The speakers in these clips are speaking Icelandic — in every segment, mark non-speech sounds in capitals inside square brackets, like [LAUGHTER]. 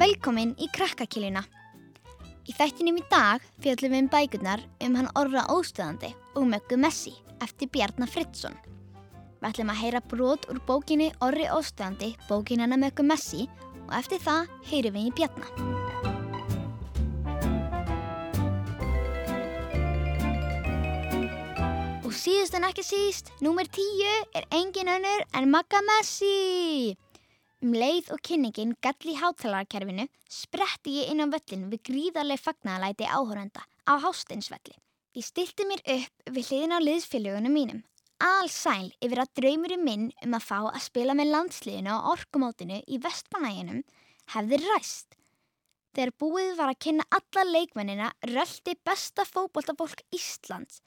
Velkomin í krakkakilina. Í þættinum í dag fjallum við um bækurnar um hann Orra Óstöðandi og Möggu Messi eftir Bjarnar Fritzson. Við ætlum að heyra brot úr bókinni Orri Óstöðandi, bókin hennar Möggu Messi og eftir það heyrum við í Bjarnar. Og síðust en ekki síst, númer tíu er engin önnur en Magga Messi. Um leið og kynningin gall í hátalarkerfinu spretti ég inn á völlin við gríðarlega fagnaðalæti áhóranda á Hásteinsvelli. Ég stilti mér upp við hliðin á liðsfélagunum mínum. Allsæl yfir að draumurinn minn um að fá að spila með landsliðinu á orkumótinu í vestmanæginum hefði ræst. Þegar búið var að kynna alla leikmennina röldi besta fókbóltafólk Íslands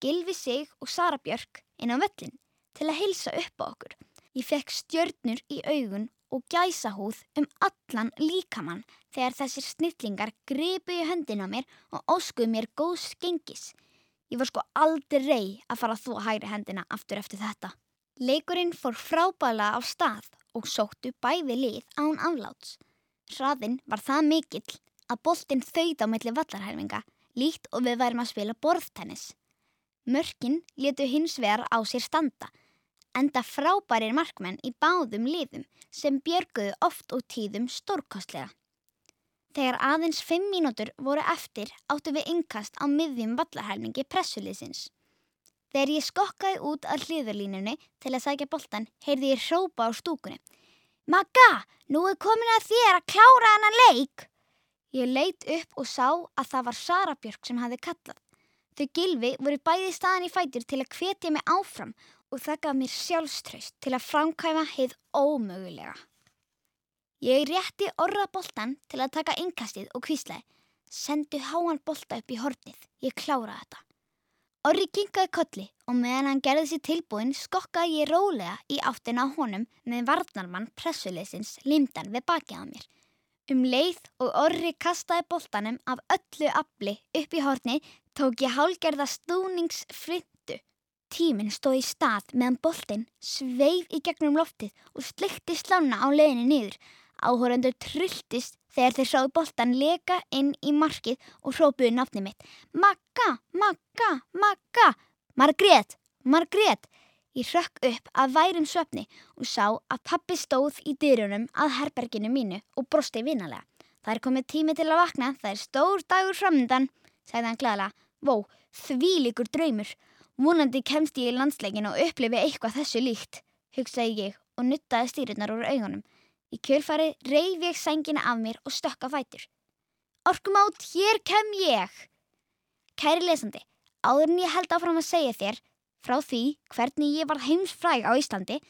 Gilvi Sig og Sara Björk inn á völlin til að hilsa upp á okkur. Ég fekk stjörnur í augun og gæsahúð um allan líkamann þegar þessir snillingar gripu í höndin á mér og óskuðu mér góð skengis. Ég var sko aldrei að fara að þó hægri hendina aftur eftir þetta. Leikurinn fór frábæla á stað og sóttu bæði lið án afláts. Hraðinn var það mikill að boltinn þauð á milli vallarhælminga líkt og við værim að spila borðtennis. Mörkin letu hins vegar á sér standa, enda frábærir markmenn í báðum liðum sem björguðu oft og tíðum stórkostlega. Þegar aðeins fimm mínútur voru eftir áttu við yngkast á miðjum vallarhelmingi pressuliðsins. Þegar ég skokkaði út að hliðurlínunni til að sækja boltan heyrði ég hrópa á stúkunni. Magga, nú er komin að þér að klára hana leik! Ég leit upp og sá að það var Sara Björk sem hafi kallað. Þau gilfi voru bæði staðan í fætur til að hvetja mig áfram og það gaf mér sjálfströst til að framkvæma heið ómögulega. Ég rétti orra boltan til að taka innkastið og kvíslaði. Sendu háan bolta upp í hornið. Ég kláraði þetta. Orri kinkaði kolli og meðan hann gerði sér tilbúin skokkaði ég rólega í áttina á honum með varnarmann pressuleysins limdan við bakið á mér. Um leið og orri kastaði boltanum af öllu afli upp í hornið tók ég hálgerða stúningsfrindu. Tíminn stóð í stað meðan boltinn sveif í gegnum loftið og slikti slána á leðinu niður. Áhórandur trylltist þegar þeir sáðu boltan leka inn í markið og hrópuðu nafni mitt. Magga, Magga, Magga, Margrét, Margrét. Ég rökk upp að værum söpni og sá að pappi stóð í dyrunum að herberginu mínu og brosti vinalega. Það er komið tími til að vakna, það er stór dagur framöndan, sagði hann glæðilega. Vó, því líkur draumur. Múnandi kemst ég í landsleikin og upplifi eitthvað þessu líkt, hugsaði ég og nuttaði stýrunar úr augunum. Í kjölfari reyf ég sængina af mér og stökka fætur. Orkum átt, hér kem ég! Kæri lesandi, áður en ég held áfram að segja þér frá því hvernig ég var heimsfræg á Íslandi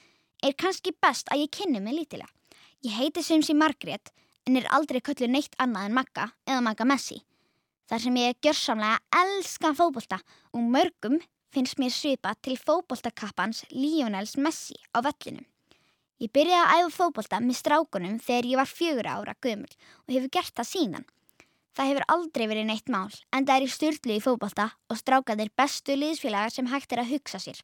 er kannski best að ég kynni mig lítilega. Ég heiti Sumsi Margrét en er aldrei köllu neitt annað en Magga eða Magga Messi þar sem ég gjörsamlega elskan fókbólta og mörgum finnst mér svipa til fókbóltakappans Lionels Messi á vellinum. Ég byrjaði að æfa fókbólta með strákunum þegar ég var fjögur ára gömul og hefur gert það síðan. Það hefur aldrei verið neitt mál en það er í styrlu í fókbólta og strákaðir bestu liðsfélagar sem hægt er að hugsa sér.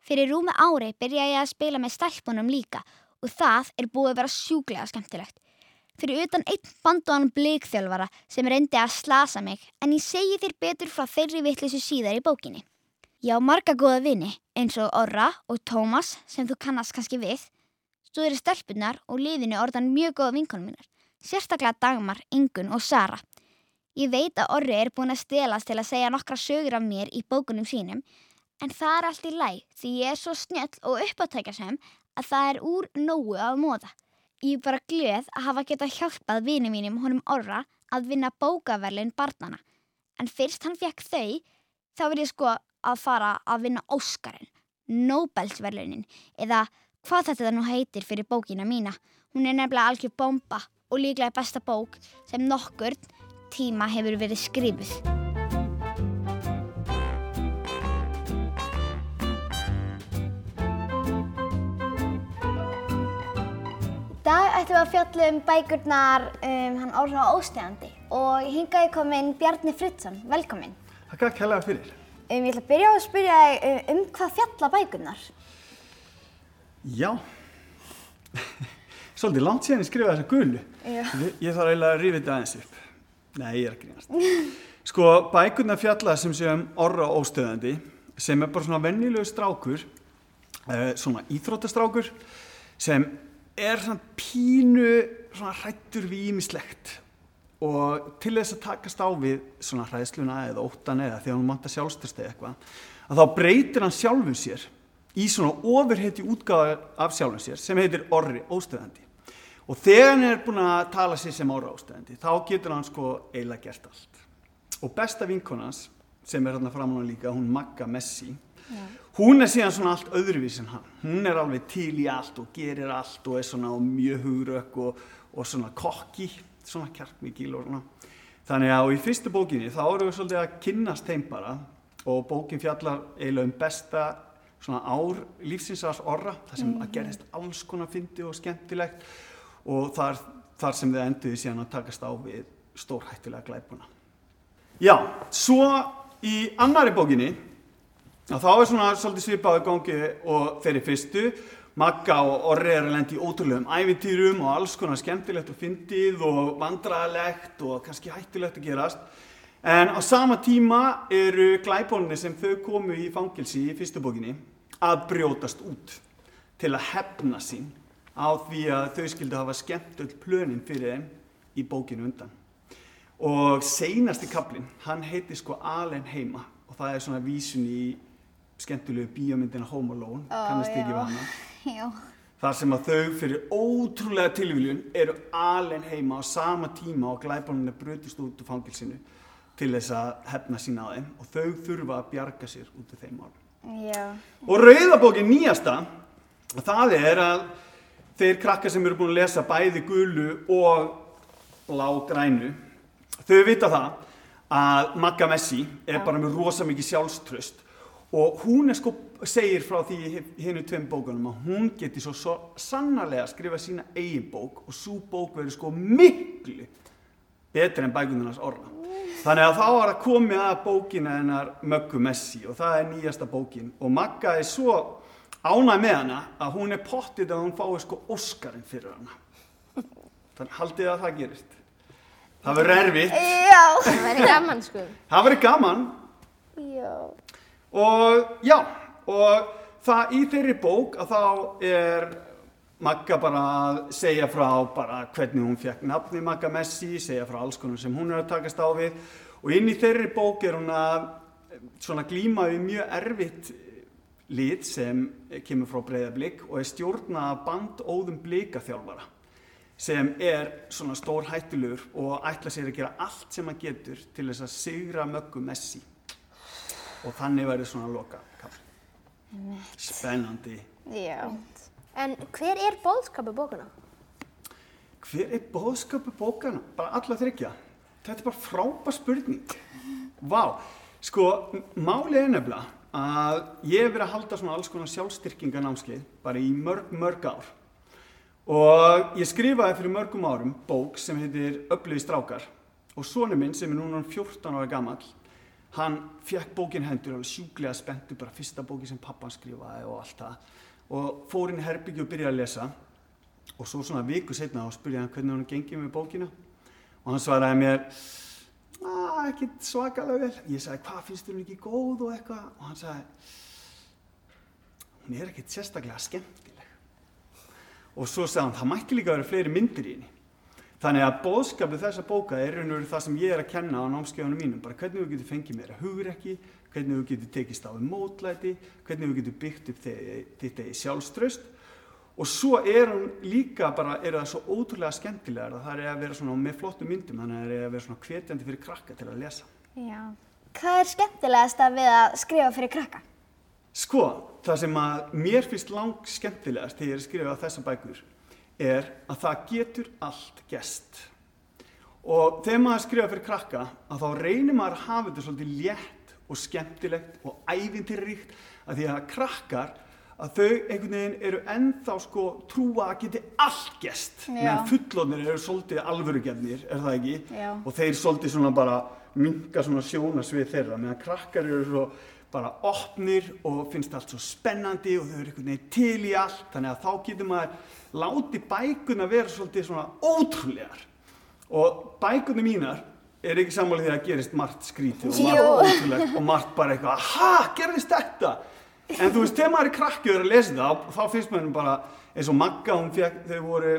Fyrir rúmi ári byrjaði ég að spila með stælpunum líka og það er búið að vera sjúglega skemmtilegt. Fyrir utan einn bandóðan bleikþjálfara sem reyndi að slasa mig en ég segi þér betur frá þeirri vittlisu síðar í bókinni. Ég á marga goða vini eins og Orra og Tómas sem þú kannast kannski við. Stúðir stelpunar og liðinu orðan mjög goða vinkonum minnar. Sérstaklega Dagmar, Ingun og Sara. Ég veit að Orri er búin að stelast til að segja nokkra sögur af mér í bókunum sínum en það er allt í læg því ég er svo snjall og uppáttækja sem að það er úr nógu af móða. Ég er bara glöð að hafa getað hjálpað vini mínum honum orra að vinna bókaverlin barnana. En fyrst hann fekk þau, þá vil ég sko að fara að vinna Óskarinn, Nobelsverlunin, eða hvað þetta nú heitir fyrir bókina mína. Hún er nefnilega algjör bomba og líklega besta bók sem nokkur tíma hefur verið skrifið. dag ætlum við að fjalla um bækurnar um hann Orra Óstegandi og hingaði komin Bjarni Fritzson. Velkomin. Takk að kella fyrir. Um, ég ætla að byrja á að spyrja þig um, hvað fjalla bækurnar? Já, svolítið langt síðan ég skrifaði þessa gullu. Já. Ég, þarf eiginlega að rífa þetta aðeins upp. Nei, ég er að grínast. [LAUGHS] Sko, bækurna fjalla sem sé um orra óstöðandi, sem er bara svona vennilegu strákur, uh, svona íþróttastrákur, sem er svona pínu svona hrættur við ímislegt og til þess að takast á við svona hræðsluna eða óttan eða þegar hann vantar sjálfstyrst eða eitthvað, að þá breytir hann sjálfum sér í svona ofurheiti útgáða af sjálfum sér sem heitir orri óstöðandi. Og þegar hann er búin að tala sér sem orri óstöðandi, þá getur hann sko eiginlega gert allt. Og besta vinkonans, sem er hérna framan á líka, hún Magga Messi, Já. hún er síðan svona allt öðruvís en hann. Hún er alveg til í allt og gerir allt og er svona mjög hugrök og, og svona kokki, svona kjarkmikil og svona. Þannig að í fyrstu bókinni þá erum við svolítið að kynnast þeim bara og bókin fjallar eiginlega um besta svona ár lífsins að orra, það sem að gerist alls konar fyndi og skemmtilegt og þar, þar sem þið enduði síðan að takast á við stórhættulega glæpuna. Já, svo í annari bókinni þá er svona svolítið svipaði gangi og þeirri fyrstu Magga og Orri er að lendi í ótrúlegum ævintýrum og alls konar skemmtilegt og fyndið og vandralegt og kannski hættulegt að gerast. En á sama tíma eru glæbónir sem þau komu í fangilsi í fyrstu bókinni að brjótast út til að hefna sín á því að þau skildu hafa skemmt öll plönin fyrir þeim í bókinu undan. Og seinasti kaplinn, hann heiti sko Alen heima og það er svona vísun í skemmtilegu bíómyndina Home Alone, Ó, kannast ekki já. Já. þar sem að þau fyrir ótrúlega tilvíljun eru alen heima á sama tíma og glæbáninu brutist út úr fangilsinu til þess að hefna sína á þeim og þau þurfa að bjarga sér út af þeim málum. Já. Og rauðabókin nýjasta, það er að þeir krakkar sem eru búin að lesa bæði gulu og lágrænu, þau vita það að Magga Messi er bara með rosa mikið sjálfströst og hún er sko, segir frá því hennu tveim bókunum að hún geti svo, svo sannarlega að skrifa sína eigin bók og svo bók verður sko miklu betri en bækunarnas orra. Þannig að þá var að komið að bókina hennar Möggu Messi og það er nýjasta bókin og Magga er svo ánæg með hana að hún er pottið að hún fái sko Óskarinn fyrir hana. Þannig haldið að það gerist. Það verður erfitt, Já. Það væri gaman sko. það verður gaman Já. Og já, og það í þeirri bók að þá er Magga bara að segja frá bara hvernig hún fekk nafni Magga Messi, segja frá alls konar sem hún er að takast á við. Og inn í þeirri bók er hún að svona glíma við mjög erfitt lit sem kemur frá breyðablík og er stjórna bandóðum blíkaþjálfara sem er svona stór hættulegur og ætla sér að gera allt sem hann getur til þess að sigra Möggu Messi og þannig verður svona loka. Spennandi. Já. En hver er bóðskapu bókuna? Hver er bóðsköpu bókana? Bara alla þryggja. Þetta er bara frábær spurning. Vá, sko, málið er nefnilega að ég hef verið að halda svona alls konar sjálfstyrkinganámskeið bara í mörg, mörg ár. Og ég skrifaði fyrir mörgum árum bók sem heitir Öflugi strákar og sonu minn sem er núna 14 ára gamall, hann fekk bókin hendur alveg sjúklega spenntu, bara fyrsta bóki sem pappan skrifaði og allt það. Og fór inn í herbyggju og byrjaði að lesa. Og svo svona viku setna þá spurði hann hvernig hann gengið með bókina. Og hann svaraði mér að ekkert svakalega vel. Ég sagði hvað finnst þér hún ekki góð og eitthvað? Og hann sagði hún er ekkert sérstaklega skemmtileg. Og svo sagði hann það mætti líka vera fleiri myndir í henni þannig að bóðskapið þessa bóka er raun og veru það sem ég er að kenna á námskeiðunum mínum bara hvernig þú getur fengið meira hugrekki hvernig þú getur tekist á mótlæti hvernig þú getur byggt upp þe- þitt eigi sjálfströst og svo er hún líka bara, er það svo ótrúlega skemmtilegar að það er að vera svona með flottum myndum þannig að það er að vera svona hvetjandi fyrir krakka til að lesa Já. Hvað er skemmtilegast að við að skrifa fyrir krakka? Sko, það sem að mér finnst lang skemmtilegast þegar ég er að skrifa þessa bækur er að það getur allt gest. Og þegar maður skrifa fyrir krakka að þá reynir maður að hafa þetta svolítið létt og skemmtilegt og ævintýrríkt að því að krakkar að þau einhvern veginn eru ennþá sko trúa að geti allt gest Já. meðan fullorðnir eru svolítið alvörugefnir, er það ekki? Já. og þeir svolítið svona bara minka svona sjónasvið þeirra meðan krakkar eru svo bara opnir og finnst allt svo spennandi og þau eru einhvern veginn til í allt. Þannig að þá getur maður láti bækuna vera svolítið svona ótrúlegar. Og bækunum mínar er ekki sammála því að gerist margt skrítið og margt ótrúlegt og margt bara eitthvað ha, gerðist þetta? En þú veist, þegar maður er krakkið og er að lesa það þá finnst maður bara eins og Magga hún fekk, þau voru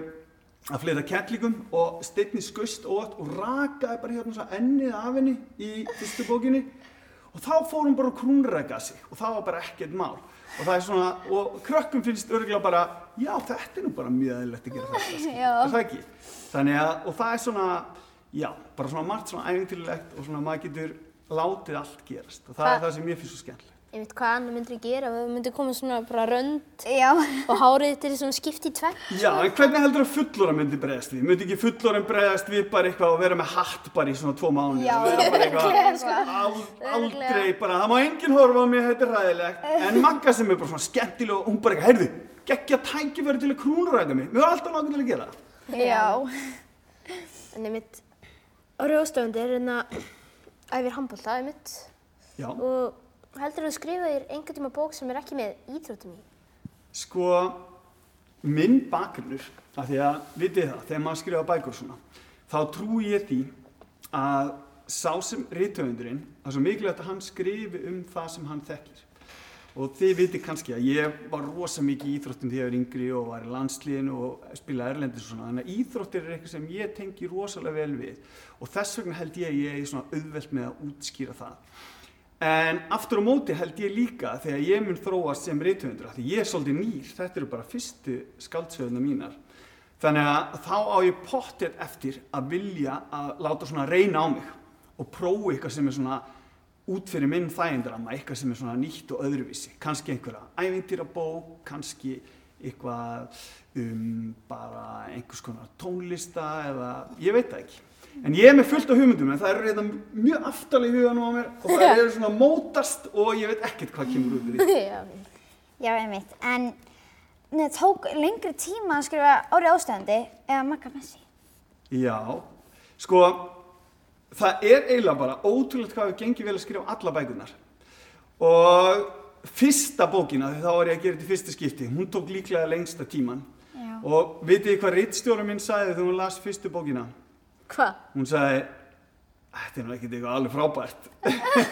að fleita kettlingum og steinni skust óvart og rakaði bara hérna svo ennið af henni í fyrstu bókinni og þá fór hún bara að krúnræka sig og það var bara ekkert mál og það er svona, og krökkum finnst örgulega bara já, þetta er nú bara mjög eðlilegt að gera þetta sko. [LAUGHS] Er það ekki? þannig að, og það er svona já, bara svona margt svona æfintilegt og svona maður getur látið allt gerast og það Hva- er það sem mér finnst svo skemmtilegt Ég veit hvað annar myndir þú gera það myndir koma svona bara rönd Já. og hárið er svona skipt í tvenn. Já, en hvernig heldur að fullora myndi bregðast við? Myndi ekki fullora bregðast við bara eitthvað og vera með hatt bara í svona tvo mánu? Já, vera bara örugglega, eitthvað, al, aldrei bara, það má enginn horfa á mig, þetta er ræðilegt. En Magga sem er bara svona skemmtileg og hún bara eitthvað, heyrðu, geggja tækifæri til að krúnuræka mig. Mér var alltaf langt til að gera það. Já. En ég mitt, Rjóðstöfundir er hérna æfir handbólta, ég mitt. Já, Og heldur þú skrifa þér einhvern tíma bók sem er ekki með íþróttum í? sko, minn bakgrunnur, af því að, vitið það, þegar maður skrifa bækur svona, þá trúi ég því að sá sem rithöfundurinn, það er svo mikilvægt að hann skrifi um það sem hann þekkir. Og þið viti kannski að ég var rosa mikið í íþróttum þegar ég var yngri og var í landsliðinu og spilaði erlendis og svona. Þannig að íþróttir er eitthvað sem ég tengi rosalega vel við og þess vegna held ég að ég er svona auðvelt með að útskýra það. En aftur á móti held ég líka þegar ég mun þróast sem af því ég er svolítið nýr, þetta eru bara fyrstu skaldsöðuna mínar. Þannig að þá á ég pottið eftir að vilja að láta svona reyna á mig og prófa eitthvað sem er svona út fyrir minn þægindrama, eitthvað sem er svona nýtt og öðruvísi. Kanski einhverja ævintýrabók, kannski eitthvað um bara einhvers konar tónlista eða ég veit það ekki. En ég er með fullt af hugmyndum en það eru hérna mjög aftalega í huganum á mér og það eru svona mótast og ég veit ekkert hvað kemur út úr því. [LAUGHS] Já. Já, einmitt. En neð, tók lengri tíma að skrifa árið ástöðandi eða Magga Messi? Já, sko, það er eiginlega bara ótrúlegt hvað við gengið vel að skrifa alla bækurnar. Og fyrsta bókina, þá var ég að gera þetta í fyrsta skipti, hún tók líklega lengsta tíman. Já. Og vitið hvað rittstjóra minn sagði þegar hún las fyrstu bókina? Hvað? Hún sagði, þetta er nú ekkert eitthvað alveg frábært.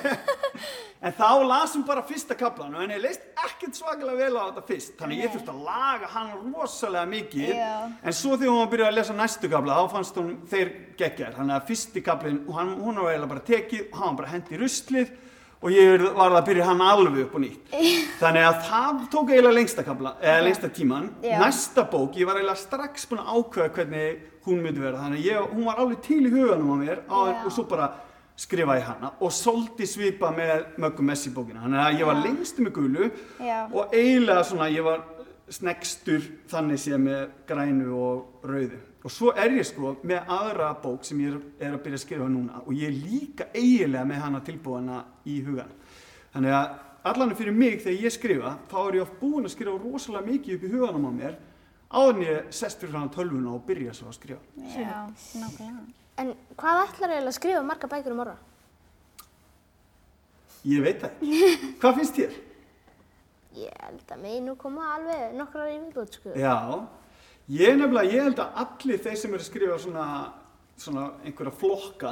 [LAUGHS] en þá las hún bara fyrsta kaplan og henni leist ekkert svakalega vel á þetta fyrst. Þannig að ég þurfti að laga hann rosalega mikið. Já. En svo þegar hún var að byrja að lesa næstu kapla, þá fannst hún þeir geggjar. Þannig að fyrsti kaplinn, hann, hún var eiginlega bara tekið, hann var bara hendi í ruslið og ég var að byrja hann alveg upp og nýtt. [LAUGHS] Þannig að það tók eiginlega lengsta lengsta tíman. Já. Næsta bók, ég var eiginlega strax búin að ákveða hvernig hún myndi vera. Þannig að ég, hún var alveg til í huganum á mér á, Já. og svo bara skrifaði hana og soldi svipa með möggum Messi bókina. Þannig að ég var lengstu með gulu Já. og eiginlega svona ég var snegstur þannig sé með grænu og rauðu. Og svo er ég sko með aðra bók sem ég er, að byrja að skrifa núna og ég er líka eiginlega með hana tilbúana í hugan. Þannig að allan fyrir mig þegar ég skrifa, þá er ég oft búin að skrifa rosalega mikið upp í huganum á mér áður en ég sest fyrir hana tölvuna og byrja svo að skrifa. Já, nákvæmlega. En hvað ætlar eiginlega að skrifa marga bækur um orða? Ég veit það ekki. [LAUGHS] Hvað finnst þér? Ég held að mig nú koma alveg nokkrar í viðbútt, sko. Já, ég nefnilega, ég held að allir þeir sem eru að skrifa svona, svona einhverja flokka,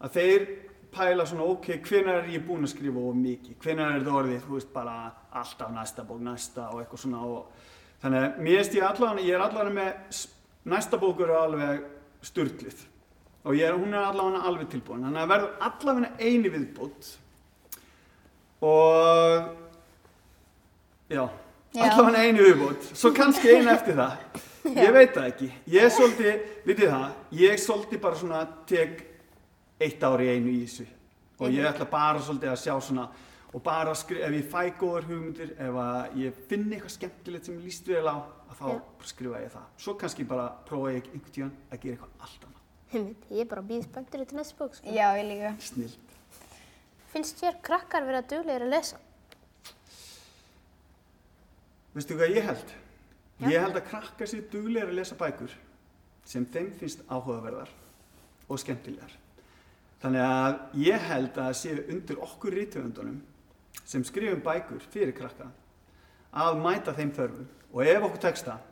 að þeir pæla svona, ok, hvenær er ég búinn að skrifa of mikið, hvenær er þetta orðið, þú veist, bara alltaf næsta bók, næsta og eitthvað svona og þannig að mér finnst ég allan, ég er allan með, næsta bók eru alveg sturglið og ég er, hún er allan alveg tilbúin, þannig að verður allavega eini viðbútt og já, Já. allavega einu viðbútt, svo kannski einu eftir það. Ég veit það ekki. Ég er svolítið, vitið það, ég er svolítið bara svona tek eitt ár í einu í þessu. Og ég ætla bara svolítið að sjá svona, og bara skrifa, ef ég fæ góðar hugmyndir, ef að ég finn eitthvað skemmtilegt sem ég líst vel á, að þá Já. skrifa ég það. Svo kannski bara prófa ég einhvern tíðan að gera eitthvað allt annað. Ég er bara býð spenntur til næstu bók, sko. Já, ég líka. Snilt. Finnst þér krakkar vera duglegir að lesa? Veistu hvað ég held? Ég held að krakkar sér duglegir að lesa bækur sem þeim finnst áhugaverðar og skemmtilegar. Þannig að ég held að séu undir okkur rítöfundunum sem skrifum bækur fyrir krakka að mæta þeim þörfum. Og ef okkur tekst það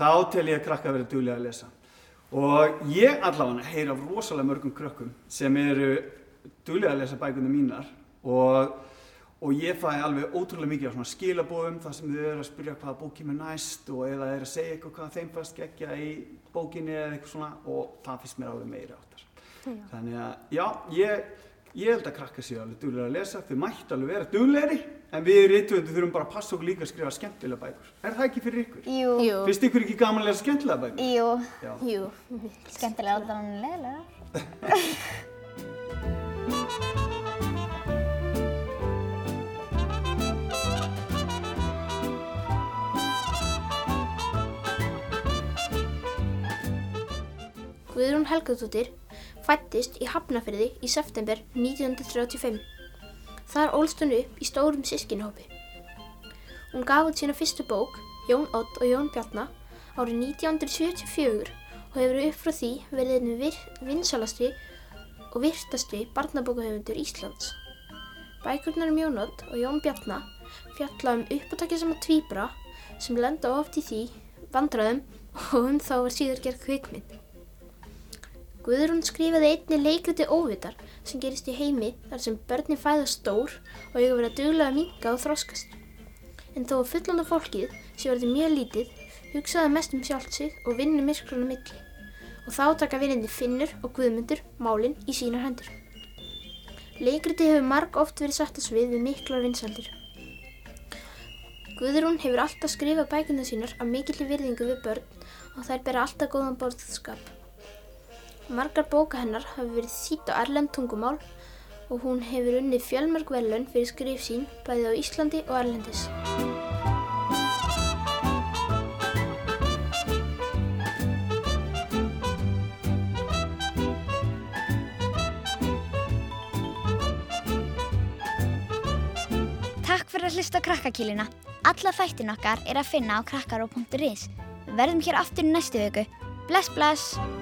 þá tel ég að krakka verið duglega að lesa. Og ég allavega heyr af rosalega mörgum krökkum sem eru duglega að lesa bækunum mínar og, og ég fæ alveg ótrúlega mikið á svona skilabóðum þar sem þau eru að spyrja hvaða bók kemur næst og eða eru að segja eitthvað hvað þeim fannst geggja í bókinni eða eitthvað svona og það finnst mér alveg meira áttar þannig að já, ég, ég held að krakka séu alveg duglega að lesa þau mætti alveg vera duglegri en við reytuvendu þurfum bara að passa okkur líka að skrifa skemmtilega bækur er það ekki fyrir ykkur? Jú. Jú. finnst ykkur ekki gaman að lesa skemmtilega bækur? Jú. Já. Jú. Skemmtilega [LAUGHS] Guðrún Helgadóttir fættist í Hafnafyrði í september 1935. Þar ólst hún upp í stórum sískinhópi. Hún gaf út sína fyrstu bók, Jón Odd og Jón Bjarna, árið 1974 og hefur upp frá því verið einu vinsalasti og virtasti barnabókahöfundur Íslands. Bækurnar um Jón Odd og Jón Bjarna fjalla um uppátækja sama tvíbra sem lenda oft í því vandræðum og um þá var síðar gerð kvikmynd. Guðrún skrifaði einni leikriti óvitar sem gerist í heimi þar sem börnin fæða stór og eiga verið að duglega að minga og þroskast. En þó að fullanda fólkið sé verið mjög lítið, hugsaði mest um sjálft sig og vinnu myrkrunum milli. Og þá taka vinnindi Finnur og Guðmundur málinn í sínar hendur. Leikriti hefur marg oft verið sett að svið við miklar vinsaldir. Guðrún hefur alltaf skrifað bækuna sínar af mikilli virðingu við börn og þær bera alltaf góðan borðskap. Margar bóka hennar hafi verið þýtt á erlend tungumál og hún hefur unnið fjölmörg velun fyrir skrif sín bæði á Íslandi og erlendis. Takk fyrir að hlusta á krakkakíluna. Alla þættin okkar er að finna á krakkaró.is. Verðum hér aftur í næstu viku. Bless, bless!